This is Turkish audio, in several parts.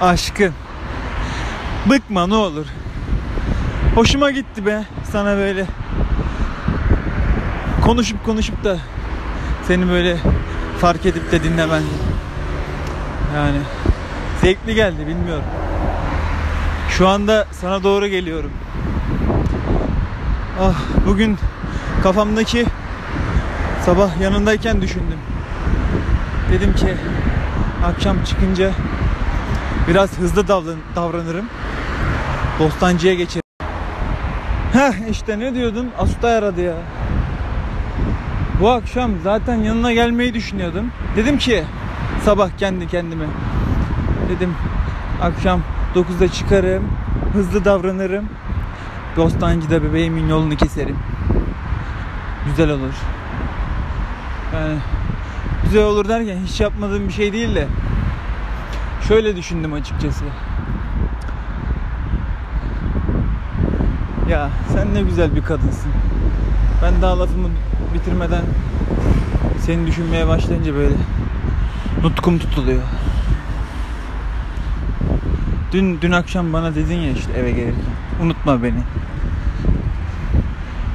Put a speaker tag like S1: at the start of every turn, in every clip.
S1: Aşkın. Bıkma ne olur. Hoşuma gitti be sana böyle konuşup konuşup da seni böyle fark edip de dinlemen. Yani zevkli geldi bilmiyorum. Şu anda sana doğru geliyorum. Ah bugün kafamdaki sabah yanındayken düşündüm. Dedim ki akşam çıkınca biraz hızlı davran davranırım. Bostancı'ya geçerim. Heh işte ne diyordun? Asutay aradı ya. Bu akşam zaten yanına gelmeyi düşünüyordum. Dedim ki sabah kendi kendime. Dedim akşam 9'da çıkarım. Hızlı davranırım. Bostancı'da bebeğimin yolunu keserim. Güzel olur. Yani güzel olur derken hiç yapmadığım bir şey değil de şöyle düşündüm açıkçası. Ya sen ne güzel bir kadınsın. Ben daha lafımı bitirmeden seni düşünmeye başlayınca böyle nutkum tutuluyor. Dün dün akşam bana dedin ya işte eve gelirken. Unutma beni.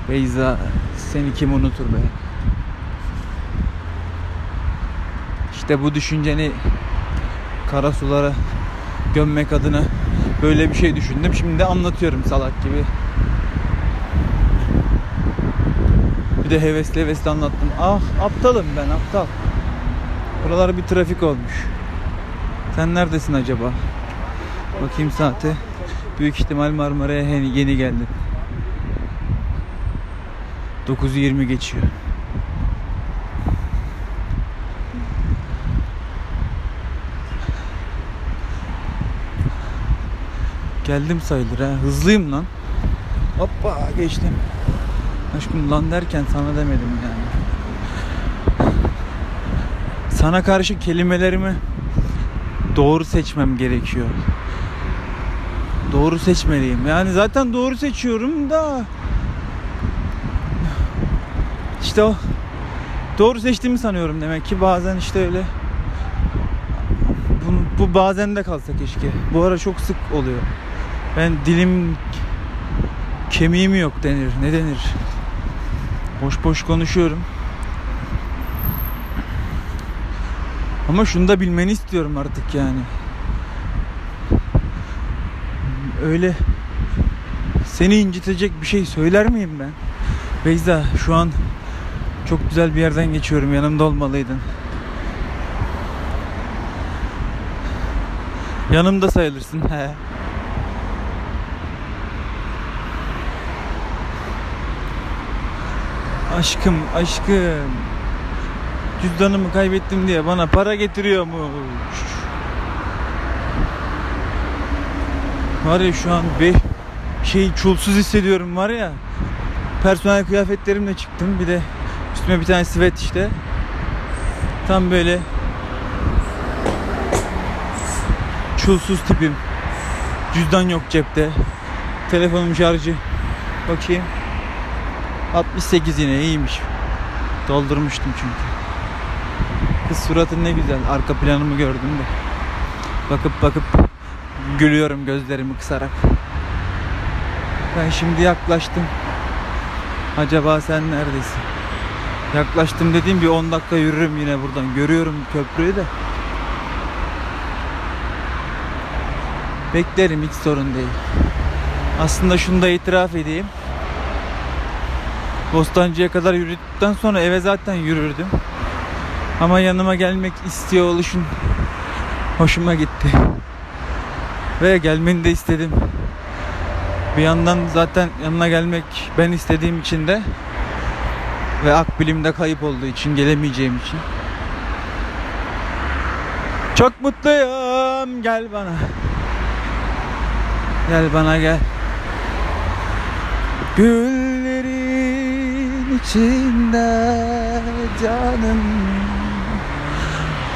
S1: Beyza seni kim unutur be? İşte bu düşünceni kara sulara gömmek adına böyle bir şey düşündüm. Şimdi de anlatıyorum salak gibi. Bir de hevesli hevesli anlattım. Ah aptalım ben aptal. Buralar bir trafik olmuş. Sen neredesin acaba? Bakayım saate. Büyük ihtimal Marmara'ya yeni geldim. 9.20 geçiyor. Geldim sayılır ha. Hızlıyım lan. Hoppa geçtim. Aşkım lan derken sana demedim yani. Sana karşı kelimelerimi doğru seçmem gerekiyor. Doğru seçmeliyim. Yani zaten doğru seçiyorum da işte o doğru seçtiğimi sanıyorum demek ki bazen işte öyle bu, bu bazen de kalsa keşke. Bu ara çok sık oluyor. Ben dilim kemiğim yok denir. Ne denir? Boş boş konuşuyorum. Ama şunu da bilmeni istiyorum artık yani. Öyle seni incitecek bir şey söyler miyim ben? Beyza şu an çok güzel bir yerden geçiyorum. Yanımda olmalıydın. Yanımda sayılırsın. He. Aşkım, aşkım. Cüzdanımı kaybettim diye bana para getiriyormuş. Var ya şu an bir şey çulsuz hissediyorum var ya. Personel kıyafetlerimle çıktım. Bir de üstüme bir tane sivet işte. Tam böyle çulsuz tipim. Cüzdan yok cepte. Telefonum şarjı. Bakayım. 68 yine iyiymiş. Doldurmuştum çünkü. Kız suratın ne güzel. Arka planımı gördüm de. Bakıp bakıp gülüyorum gözlerimi kısarak. Ben şimdi yaklaştım. Acaba sen neredesin? Yaklaştım dediğim bir 10 dakika yürürüm yine buradan. Görüyorum köprüyü de. Beklerim hiç sorun değil. Aslında şunu da itiraf edeyim. Bostancı'ya kadar yürüdükten sonra eve zaten yürürdüm. Ama yanıma gelmek istiyor oluşun hoşuma gitti. Ve gelmeni de istedim. Bir yandan zaten yanına gelmek ben istediğim için de ve akbilimde kayıp olduğu için gelemeyeceğim için. Çok mutluyum. Gel bana. Gel bana gel. Güllerin içinde canım.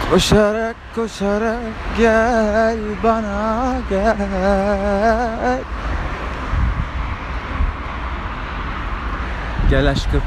S1: Koşarak koşarak gel bana gel. Gel aşkım